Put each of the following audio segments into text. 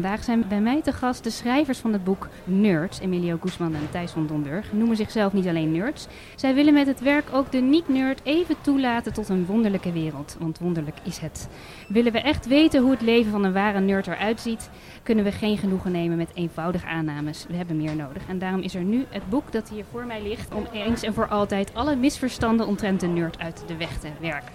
Vandaag zijn bij mij te gast de schrijvers van het boek Nerds, Emilio Guzman en Thijs van Donburg. Noemen zichzelf niet alleen nerds. Zij willen met het werk ook de niet-nerd even toelaten tot een wonderlijke wereld. Want wonderlijk is het. Willen we echt weten hoe het leven van een ware nerd eruit ziet, kunnen we geen genoegen nemen met eenvoudige aannames. We hebben meer nodig. En daarom is er nu het boek dat hier voor mij ligt om eens en voor altijd alle misverstanden omtrent de nerd uit de weg te werken.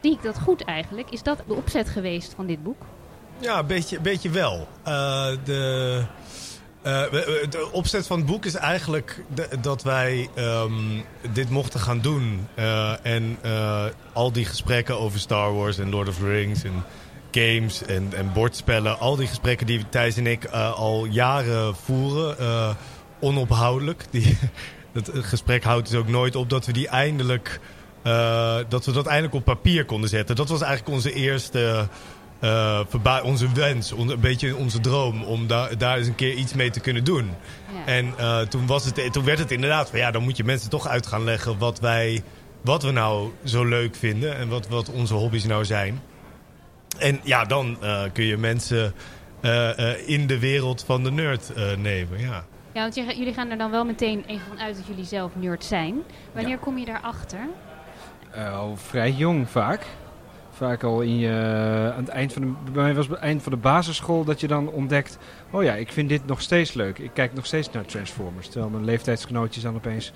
Zie ik dat goed eigenlijk? Is dat de opzet geweest van dit boek? Ja, een beetje, beetje wel. Uh, de, uh, opzet van het boek is eigenlijk de, dat wij um, dit mochten gaan doen. Uh, en al die gesprekken over Star Wars en Lord of the Rings en games en, en bordspellen. Al die gesprekken die Thijs en ik al jaren voeren, onophoudelijk. Die, dat gesprek houdt dus ook nooit op dat we die eindelijk... dat we dat eindelijk op papier konden zetten. Dat was eigenlijk onze eerste... Uh, onze wens, een beetje onze droom om daar, daar eens een keer iets mee te kunnen doen. Ja. En uh, toen, was het, toen werd het inderdaad van ja, dan moet je mensen toch uit gaan leggen wat, wij, wat we nou zo leuk vinden en wat, wat onze hobby's nou zijn. En ja, dan uh, kun je mensen in de wereld van de nerd nemen. Ja. ja, want jullie gaan er dan wel meteen even van uit dat jullie zelf nerd zijn. Wanneer ja. kom je daarachter? al vrij jong vaak vaak al in je, aan het eind van de, bij mij was het eind van de basisschool dat je dan ontdekt, oh ja, ik vind dit nog steeds leuk. Ik kijk nog steeds naar Transformers. Terwijl mijn leeftijdsgenootjes dan opeens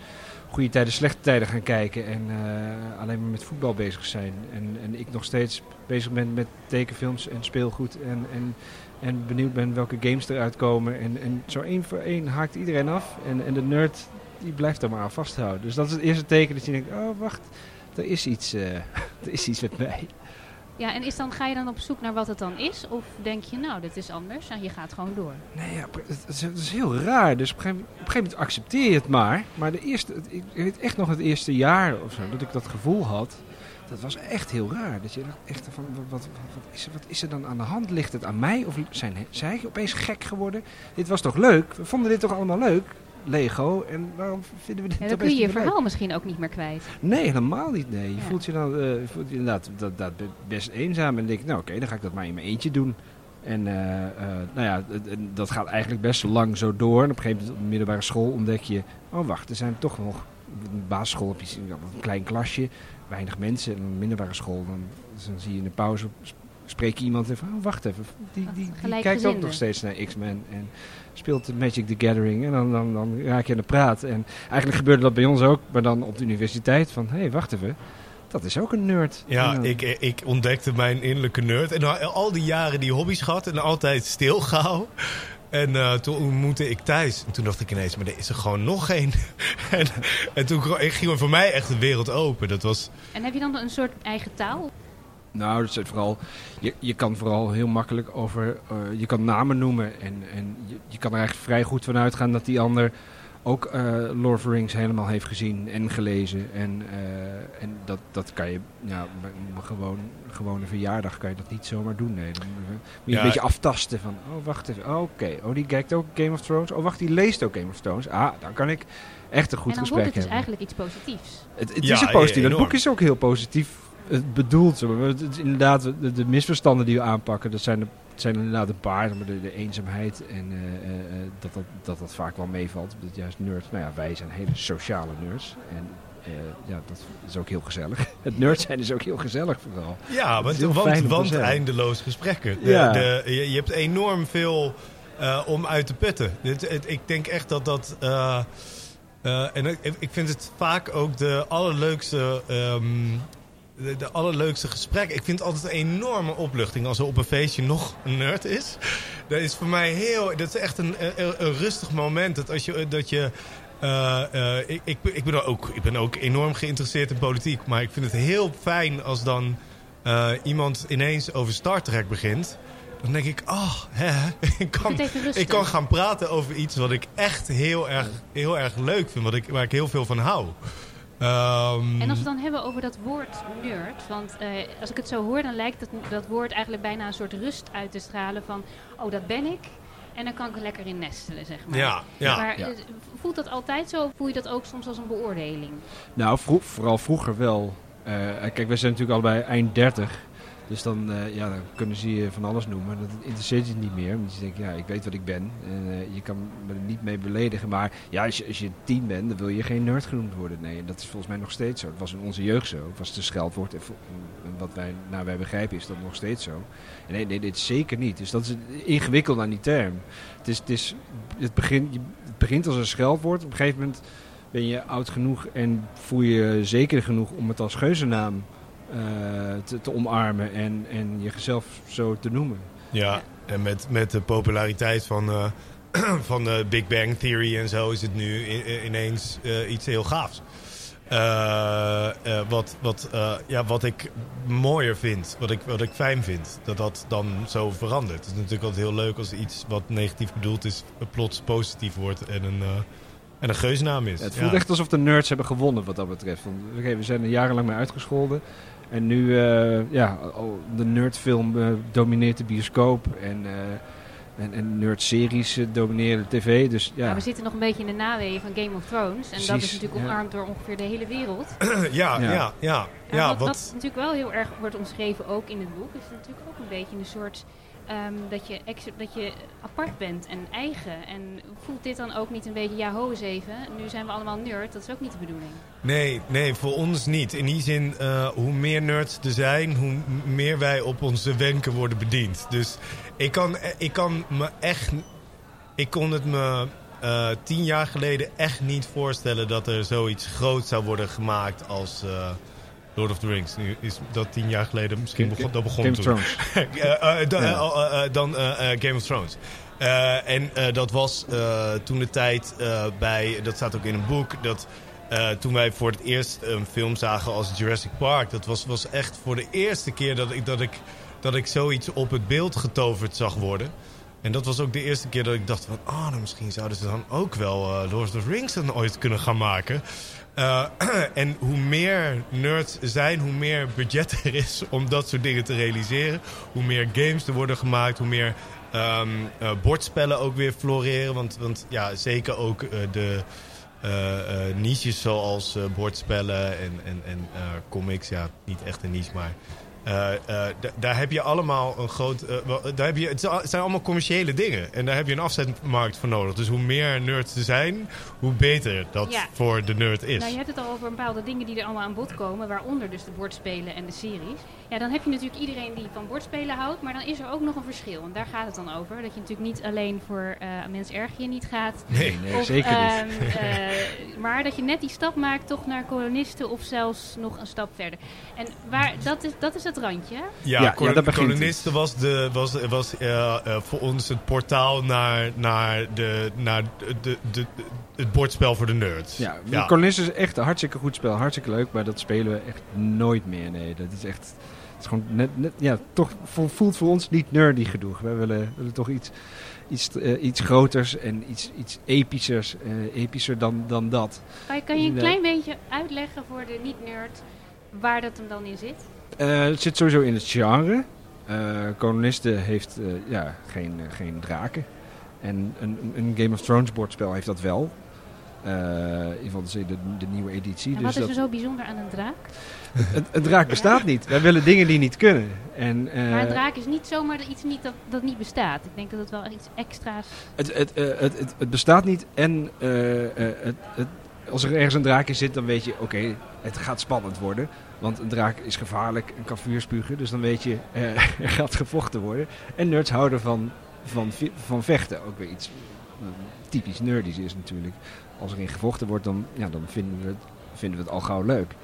goede tijden, slechte tijden gaan kijken en uh, alleen maar met voetbal bezig zijn. En, en ik nog steeds bezig ben met tekenfilms en speelgoed en, en, en benieuwd ben welke games eruit komen. En, en zo één voor één haakt iedereen af en, en de nerd die blijft er maar aan vasthouden. Dus dat is het eerste teken dat je denkt, oh wacht, er is iets, uh, er is iets met mij. Ja, en is dan, ga je dan op zoek naar wat het dan is? Of denk je, nou, dit is anders en je gaat gewoon door? Nee, ja, het, is, heel raar. Dus op een, gegeven, op een, gegeven, moment accepteer je het maar. Maar de eerste, ik weet echt nog het eerste jaar of zo, dat ik dat gevoel had. Dat was echt heel raar. Dat je echt van, wat, wat, wat, is er, wat is er dan aan de hand? Ligt het aan mij? Of zijn zij opeens gek geworden? Dit was toch leuk? We vonden dit toch allemaal leuk? Lego. En waarom vinden we dit ja, dan kun je je verhaal misschien ook niet meer kwijt. Nee, helemaal niet. Nee. Je voelt je dan uh, voelt je inderdaad dat, dat best eenzaam. En denk nou oké, dan ga ik dat maar in mijn eentje doen. En uh, uh, nou ja, dat gaat eigenlijk best lang zo door. En op een gegeven moment op de middelbare school ontdek je... Oh wacht, er zijn toch nog... Een basisschool heb je een klein klasje, weinig mensen. En een middelbare school, dan, dan zie je in de pauze spreek je iemand en van, oh, wacht even, die, die, die kijkt ook nog steeds naar X-Men en speelt Magic the Gathering en dan, dan, dan raak je aan de praat. En eigenlijk gebeurde dat bij ons ook, maar dan op de universiteit van, hé, hey, wacht even, dat is ook een nerd. Ja, ik, ik ontdekte mijn innerlijke nerd en al die jaren die hobby's gehad en altijd stilgehouden. En uh, toen ontmoette ik Thijs. En toen dacht ik ineens, maar er is er gewoon nog één. en, en toen ging voor mij echt de wereld open. Dat was... En heb je dan een soort eigen taal? Nou, dat is vooral, je, je kan vooral heel makkelijk over, uh, je kan namen noemen en, en je, je, kan er eigenlijk vrij goed van uitgaan dat die ander ook uh, Lord of the Rings helemaal heeft gezien en gelezen. En, uh, en dat, dat kan je, ja, gewoon, gewone verjaardag kan je dat niet zomaar doen. Nee. Dan moet je ja. een beetje aftasten van, oh wacht even, oh, oké, okay. oh die kijkt ook Game of Thrones, oh wacht, die leest ook Game of Thrones. Ah, dan kan ik echt een goed gesprek hebben. En dan wordt het dus eigenlijk iets positiefs. Het, het ja, is een positief, het boek is ook heel positief het bedoelt. Het inderdaad, de, de, misverstanden die we aanpakken, dat zijn, de, zijn inderdaad een paar. De, de eenzaamheid en uh, uh, dat, dat, dat dat vaak wel meevalt. Dat juist nerds, nou ja, wij zijn hele sociale nerds. En uh, ja, dat is ook heel gezellig. Het nerd zijn is ook heel gezellig vooral. Ja, want, want, want eindeloos gesprekken. De, ja. de, je, je, hebt enorm veel om uit te putten. Het, het, ik denk echt dat dat... en ik, ik vind het vaak ook de allerleukste um, de, de, allerleukste gesprek. Ik vind het altijd een enorme opluchting als er op een feestje nog een nerd is. Dat is voor mij heel... Dat is echt een, een, een rustig moment. Dat als je... Dat je uh, uh, ik, ik, ik, ben ook, ik ben ook enorm geïnteresseerd in politiek. Maar ik vind het heel fijn als dan uh, iemand ineens over Star Trek begint. Dan denk ik, oh, hè, ik, kan, ik kan gaan praten over iets wat ik echt heel erg, heel erg leuk vind. Wat ik, waar ik heel veel van hou. Um, en als we dan hebben over dat woord nerd, want uh, als ik het zo hoor, dan lijkt dat, dat woord eigenlijk bijna een soort rust uit te stralen van, oh dat ben ik. En dan kan ik lekker in nestelen, zeg maar. Ja, ja. Maar ja. Uh, voelt dat altijd zo of voel je dat ook soms als een beoordeling? Nou, vro- vooral vroeger wel. Eh, kijk, wij zijn natuurlijk allebei eind 30. Dus dan, eh, ja, dan kunnen ze je van alles noemen. Dat interesseert je niet meer. Want je denkt, ja, ik weet wat ik ben. En eh, je kan me er niet mee beledigen. Maar ja, als je, als je tien bent, dan wil je geen nerd genoemd worden. Nee, dat is volgens mij nog steeds zo. Het was in onze jeugd zo. Het was te scheldwoord. En wat wij, nou, wij begrijpen is dat nog steeds zo. Nee, nee, dit is zeker niet. Dus dat is ingewikkeld aan die term. Het, is, het, is, het, begint, het begint als een scheldwoord. Op een gegeven moment ben je oud genoeg en voel je zeker genoeg om het als geuzennaam te, te omarmen en, en jezelf zo te noemen. Ja, en met, met de populariteit van, eh, van de Big Bang Theory en zo is het nu ineens eh, iets heel gaafs. Eh, eh, wat, wat, eh, ja, wat ik mooier vind, wat ik, wat ik fijn vind, dat dat dan zo verandert. Het is natuurlijk altijd heel leuk als iets wat negatief bedoeld is, plots positief wordt en een, eh, en een geusnaam is. Het voelt Ja. echt alsof de nerds hebben gewonnen wat dat betreft. Want, oké, we zijn er jarenlang mee uitgescholden. En nu, eh, ja, al de nerdfilm eh, domineert de bioscoop. En, eh, en, en nerdseries domineren de tv. Dus ja, Maar we zitten nog een beetje in de naweeën van Game of Thrones. En dat is natuurlijk ja. omarmd door ongeveer de hele wereld. ja, ja, Ja. ja, ja, Ja, wat natuurlijk wel heel erg wordt omschreven, ook in het boek, is natuurlijk ook een beetje een soort ehm, dat, je dat je apart bent en eigen. En voelt dit dan ook niet een beetje, ja, ho even, nu zijn we allemaal nerd, dat is ook niet de bedoeling. Nee, nee, voor ons niet. In die zin, eh, hoe meer nerds er zijn, hoe meer wij op onze wenken worden bediend. Dus ik kan, eh, ik kan me echt... Ik kon het me eh, tien jaar geleden echt niet voorstellen... dat er zoiets groot zou worden gemaakt als Lord of the Rings. Nu is dat tien jaar geleden misschien begon, dat begon Game of. Thrones. Dan, Ja. dan Game of Thrones. Eh, en eh, dat was eh, toen de tijd bij, dat staat ook in een boek, dat toen wij voor het eerst een film zagen als Jurassic Park, dat was, was echt voor de eerste keer dat ik, dat, ik, dat ik zoiets op het beeld getoverd zag worden. En dat was ook de eerste keer dat ik dacht van, ah, nou, misschien zouden ze dan ook wel Lord of the Rings dan ooit kunnen gaan maken. Eh, en hoe meer nerds er zijn, hoe meer budget er is om dat soort dingen te realiseren. Hoe meer games er worden gemaakt, hoe meer eh, bordspellen ook weer floreren. Want, want ja, zeker ook eh, de niches zoals bordspellen en, en, en comics. Ja, niet echt een niche, maar... eh, eh, da- daar heb je allemaal een groot. eh, daar heb je, het zijn allemaal commerciële dingen. En daar heb je een afzetmarkt voor nodig. Dus hoe meer nerds er zijn, hoe beter dat Ja. voor de nerd is. Nou, je hebt het al over bepaalde dingen die er allemaal aan bod komen, waaronder dus de bordspelen en de series. Ja, dan heb je natuurlijk iedereen die van bordspelen houdt, maar dan is er ook nog een verschil. En daar gaat het dan over. Dat je natuurlijk niet alleen voor eh mens erg je niet gaat. Nee, Nee, Of, zeker niet. ehm, eh, maar dat je net die stap maakt toch naar kolonisten of zelfs nog een stap verder. En waar, dat, is, dat is het randje. Ja, Ja, kol- ja, dat begint kolonisten was, de, was, was eh, eh, voor ons het portaal naar, naar, de, naar de, de, de- het bordspel voor de nerds. Ja, ja. Is echt een hartstikke goed spel. Hartstikke leuk, maar dat spelen we echt nooit meer. Nee, dat is echt... Het is gewoon net, net, ja, toch vo- voelt voor ons niet nerdy genoeg. Wij willen, willen toch iets, iets, eh, iets groters en iets, iets epischers, eh, epischer dan, dan dat. Kan je, kan je een klein beetje uitleggen voor de niet-nerd waar dat hem dan in zit? Eh, het zit sowieso in het genre. Eh kolonisten heeft eh, ja, geen, geen draken. En een, een Game of Thrones bordspel heeft dat wel. In ieder geval de, de, nieuwe editie. En dus wat is er zo bijzonder aan een draak? een, een draak bestaat niet. Wij willen dingen die niet kunnen. En, maar een draak is niet zomaar iets niet dat, dat niet bestaat. Ik denk dat het wel iets extra's... Het, het, het, het, het bestaat niet en het, als er ergens een draak in zit, dan weet je, oké, het gaat spannend worden. Want een draak is gevaarlijk en kan dus dan weet je, eh, er gaat gevochten worden. En nerds houden van, van, van vechten, ook weer iets eh, typisch nerdisch is natuurlijk. Als er in gevochten wordt, dan, ja, dan vinden, we het, vinden we het al gauw leuk.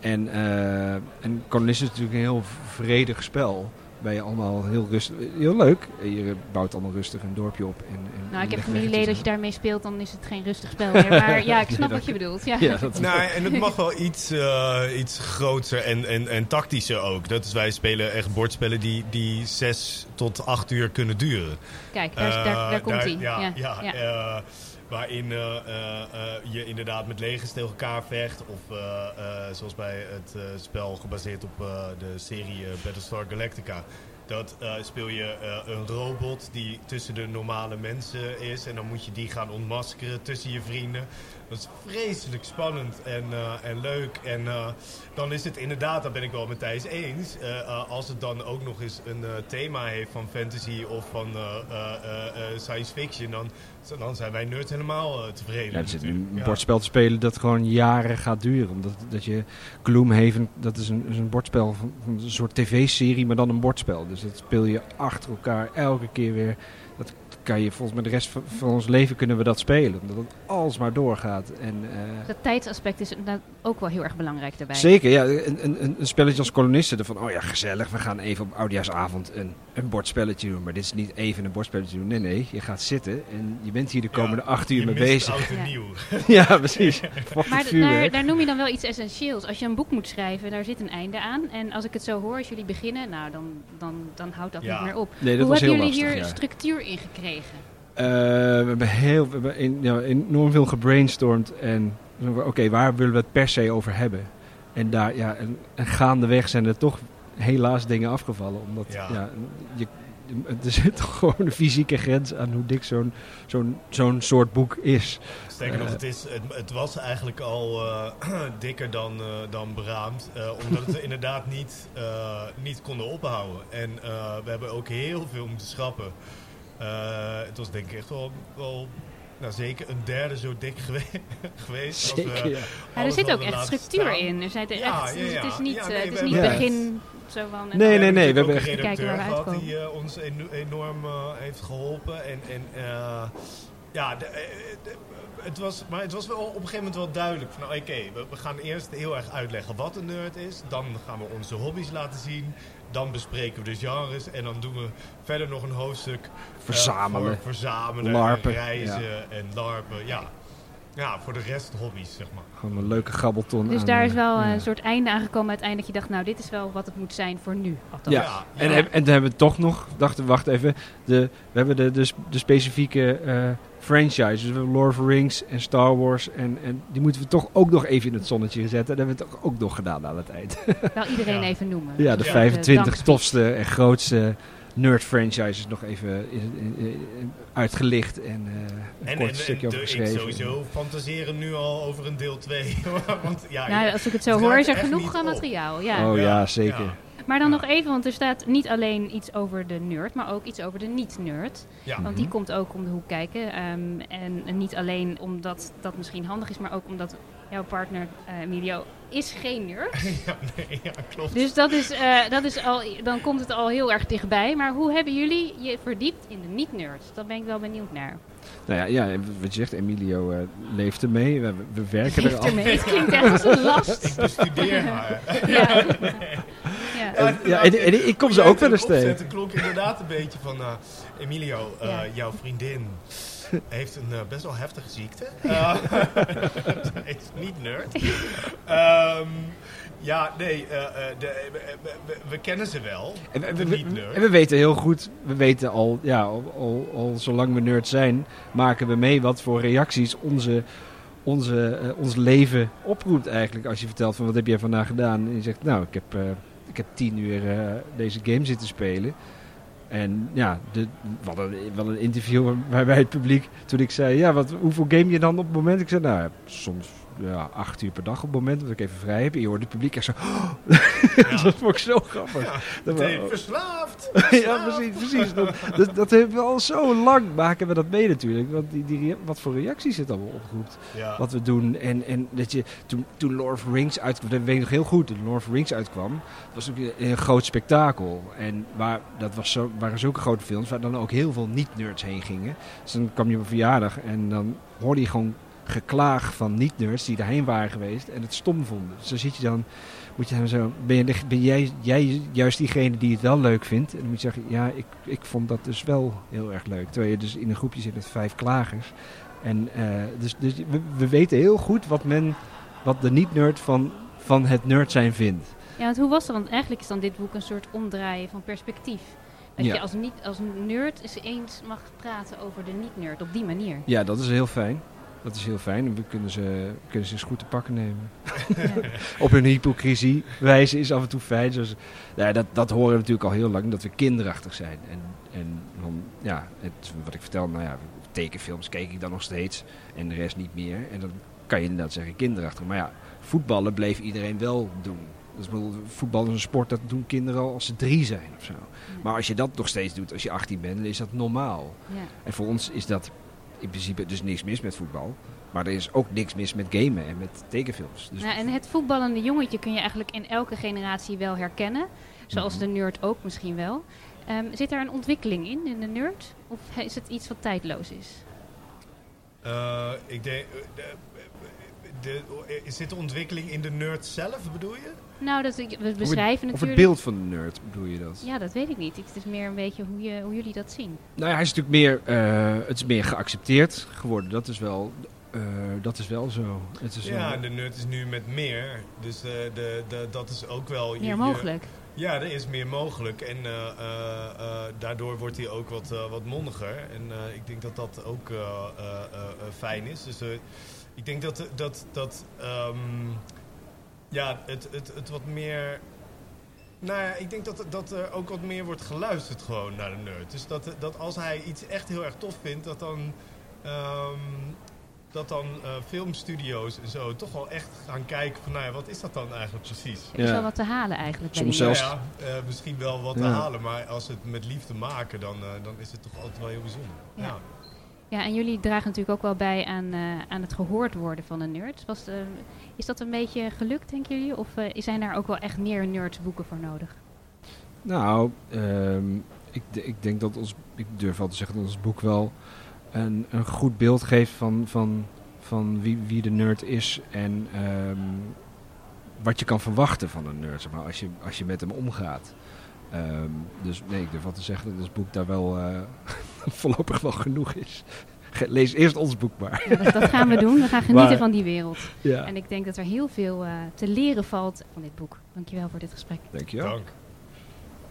En, eh en is natuurlijk een heel vredig spel. Ben je allemaal heel rustig, heel leuk. Je bouwt allemaal rustig een dorpje op. En, en Nou, ik heb familieleden, als je daarmee speelt, dan is het geen rustig spel meer. Maar ja, ik snap wat je bedoelt. Ja. Ja, dat Nou, en het mag wel iets, eh, iets groter en, en, en tactischer ook. Dat is, wij spelen echt bordspellen die, die zes tot acht uur kunnen duren. Kijk, daar, daar, daar Eh, komt hij. Ja, ja, Ja, ja. Waarin eh, eh, eh, je inderdaad met legers tegen elkaar vecht. Of zoals bij het spel gebaseerd op de serie Battlestar Galactica. Dat speel je een robot die tussen de normale mensen is. En dan moet je die gaan ontmaskeren tussen je vrienden. Dat is vreselijk spannend en, eh, en leuk. En eh, dan is het inderdaad, daar ben ik wel met Thijs eens. eh, als het dan ook nog eens een thema heeft van fantasy of van science fiction, dan, dan zijn wij nerds helemaal tevreden. Ja, er zit een Ja. bordspel te spelen dat gewoon jaren gaat duren. Omdat dat je Gloomhaven, dat is een, is een bordspel een soort tv-serie, maar dan een bordspel. Dus dat speel je achter elkaar elke keer weer. Dat kan je volgens mij de rest van, van ons leven kunnen we dat spelen. Omdat het alsmaar doorgaat. En, eh, Dat tijdsaspect is inderdaad ook wel heel erg belangrijk daarbij. Zeker, ja. Een, een, een- spelletje als kolonisten. Van, oh ja, gezellig. We gaan even op oudjaarsavond een, een bordspelletje doen. Maar dit is niet even een bordspelletje doen. Nee, nee. Je gaat zitten en je bent hier de komende Ja, acht uur mee bezig. Ja. nieuw. ja, precies. Maar daar, daar noem je dan wel iets essentieels. Als je een boek moet schrijven, daar zit een einde aan. En als ik het zo hoor, als jullie beginnen, nou, dan, dan, dan houdt dat Ja. niet meer op. Nee, dat Hoe was hebben heel jullie lastig, hier ja. structuur in gekregen? Eh, we hebben, heel, we hebben in- ja, enorm veel gebrainstormd. En oké, waar willen we het per se over hebben? En daar, ja, en, en gaandeweg zijn er toch helaas dingen afgevallen. Omdat, ja. Ja. je, er zit toch gewoon een fysieke grens aan hoe dik zo'n zo'n zo'n soort boek is. Sterker nog, Eh. het, is, het, het was eigenlijk al eh, dikker dan, eh, dan beraamd. eh, omdat we inderdaad niet, eh, niet konden ophouden. En eh, we hebben ook heel veel moeten schrappen. Eh, het was denk ik echt wel, wel nou, zeker een derde zo dik gewe- geweest. als we Zeker, ja. Ja, er zit ook echt structuur staan. in. Er zit er Ja, echt, ja, dus het is niet, Ja, eh, nee, het is niet hebben- begin zo van... Nee, nee, nee, we hebben ook een Kijken waar we redacteur gehad uitkomen. die eh, ons eno- enorm eh, heeft geholpen. En, en eh, ja, de, eh, de- het was, maar het was wel op een gegeven moment wel duidelijk. Van, nou, oké, we, we gaan eerst heel erg uitleggen wat een nerd is. Dan gaan we onze hobby's laten zien. Dan bespreken we de genres. En dan doen we verder nog een hoofdstuk eh, Verzamelen. verzamelen, Larpen, en reizen en larpen. Ja. Ja, voor de rest hobby's, zeg maar. Gewoon een leuke grabbelton. Dus aan, daar eh, is wel ja. een soort einde aangekomen uiteindelijk. Je dacht, nou, dit is wel wat het moet zijn voor nu. Althans. Ja. En, ja. heb- en toen hebben we toch nog, dachten wacht even, de, we hebben de, de, de specifieke eh franchises. Dus we hebben Lord of the Rings en Star Wars. En, en die moeten we toch ook nog even in het zonnetje zetten. Dat hebben we toch ook nog gedaan aan het eind. Wel iedereen Ja. even noemen. ja, de Dus ook 25 dankspeech. tofste en grootste nerd franchises nog even in- in- in- uitgelicht en eh, een En, kort en, stukje en over de- ik geschreven. sowieso fantaseren nu al over een deel 2. Want ja, Nou, als ik het zo hoor, is er genoeg eh, materiaal. Ja. Oh ja, Ja, zeker. ja. Maar dan Ja. nog even, want er staat niet alleen iets over de nerd, maar ook iets over de niet-nerd. ja. Want die Mhm. komt ook om de hoek kijken. Ehm, en, en niet alleen omdat dat misschien handig is, maar ook omdat jouw partner eh, Emilio is geen nerd. ja, nee, ja, klopt. Dus dat is, eh, dat is al, dan komt het al heel erg dichtbij. Maar hoe hebben jullie je verdiept in de niet-nerds? Daar ben ik wel benieuwd naar. Nou ja, ja, wat je zegt, Emilio eh, leeft ermee. We, we werken er Heeft al. ermee. Het klinkt echt als een last. Ik bestudeer haar. Ja. Ja. En- ja, en- en ik kom ze ook wel eens tegen. Het klonk inderdaad een beetje van... eh, Emilio, eh, Ja. jouw vriendin heeft een eh, best wel heftige ziekte. Zij is niet nerd. Ehm, ja, nee, eh, eh, de, we, we- we- we kennen ze wel. En we, de we- niet-nerd. en we weten heel goed, we weten al, ja, al, al, al zolang we nerd zijn, maken we mee wat voor reacties onze, onze, ons leven oproept eigenlijk. Als je vertelt van wat heb jij vandaag gedaan en je zegt, nou, ik heb, ik heb tien uur deze game zitten spelen. En ja, de, we hadden wel een interview waarbij het publiek, toen ik zei, ja, wat, hoeveel game je dan op het moment? Ik zei, nou, soms ja, acht uur per dag op het moment dat ik even vrij heb. En je hoort het publiek echt zo, Ja. dat vond ik zo grappig. Ja, Dat we- verslaafd. ja, precies, precies. Dat, dat, dat hebben we al zo lang maken we dat mee natuurlijk. Want die, die, wat voor reacties het allemaal oproept. Ja. Wat we doen. En, en dat je, toen, toen Lord of the Rings uitkwam, dat weet ik nog heel goed. Toen Lord of the Rings uitkwam, dat was ook een, een groot spektakel. En waar, dat was zo, waren zulke grote films waar dan ook heel veel niet-nerds heen gingen. Dus dan kwam je op een verjaardag en dan hoorde je gewoon geklaag van niet-nerds die daarheen waren geweest en het stom vonden. Dus dan zit je dan, moet je dan zo, ben, je, ben jij, jij juist diegene die het wel leuk vindt? En dan moet je zeggen, ja, ik, ik vond dat dus wel heel erg leuk. Terwijl je dus in een groepje zit met vijf klagers. En eh, dus, dus we, we weten heel goed wat men, wat de niet-nerd van, van het nerd zijn vindt. Ja, want hoe was dat? Want eigenlijk is dan dit boek een soort omdraaien van perspectief. Dat Ja. je als, niet, als nerd eens eens mag praten over de niet-nerd op die manier. Ja, dat is heel fijn. Dat is heel fijn. En we kunnen ze, kunnen ze eens goed te pakken nemen. Ja. Op hun hypocrisie wijzen is af en toe fijn. Zoals, ja, dat, dat horen we natuurlijk al heel lang, dat we kinderachtig zijn. En, en dan, ja, het, wat ik vertel, nou ja, tekenfilms keek ik dan nog steeds. En de rest niet meer. En dan kan je inderdaad zeggen kinderachtig. Maar ja, voetballen bleef iedereen wel doen. Dus voetbal is een sport, dat doen kinderen al als ze drie zijn of zo. Maar als je dat nog steeds doet als je 18 bent, dan is dat normaal. Ja. En voor ons is dat in principe dus niks mis met voetbal. Maar er is ook niks mis met gamen en met tekenfilms. Dus Nou, en het voetballende jongetje kun je eigenlijk in elke generatie wel herkennen. Zoals Mhm. de nerd ook misschien wel. Ehm, zit er een ontwikkeling in, in de nerd? Of is het iets wat tijdloos is? Eh, ik denk... de, zit de ontwikkeling in de nerd zelf, bedoel je? Nou, dat, we beschrijven of het natuurlijk... beeld van de nerd, bedoel je dat? Ja, dat weet ik niet. Het is meer een beetje hoe, je, hoe jullie dat zien. Nou ja, hij is natuurlijk meer, eh, het is meer geaccepteerd geworden. Dat is wel, eh, dat is wel zo. Het is Ja, wel- de nerd is nu met meer. Dus eh, de, de, dat is ook wel... Meer je- mogelijk. Ja, er is meer mogelijk. En eh, eh, eh, daardoor wordt hij ook wat, wat mondiger. En eh, ik denk dat dat ook eh, eh, eh, eh, fijn is. Dus eh, ik denk dat, dat, dat ehm, ja, het, het, het wat meer... Nou ja, ik denk dat, dat er ook wat meer wordt geluisterd gewoon naar de nerd. Dus dat, dat als hij iets echt heel erg tof vindt, dat dan... ehm, dat dan eh, filmstudio's en zo toch wel echt gaan kijken van, nou ja, wat is dat dan eigenlijk precies? Er is Ja. wel wat te halen eigenlijk Soms zelfs-. Nou ja, eh, misschien wel wat te halen, maar als ze het met liefde maken, dan, eh, dan is het toch altijd wel heel bijzonder. Ja. Ja. En jullie dragen natuurlijk ook wel bij aan, eh, aan het gehoord worden van de nerds. Was, eh, is dat een beetje gelukt, denken jullie? Of eh, zijn daar ook wel echt meer nerdsboeken voor nodig? Nou, ehm, ik, ik denk dat ons, ik durf wel te zeggen dat ons boek wel een, een goed beeld geeft van, van, van wie, wie de nerd is en ehm, wat je kan verwachten van een nerd, zeg maar, als je, als je met hem omgaat. Ehm, dus nee, ik durf wel te zeggen dat ons boek daar wel voorlopig wel genoeg is. Lees eerst ons boek maar. Ja, dat, dat gaan we doen. We gaan genieten Maar- van die wereld. Ja. En ik denk dat er heel veel eh, te leren valt van dit boek. Dankjewel voor dit gesprek. Dankjewel. Dank.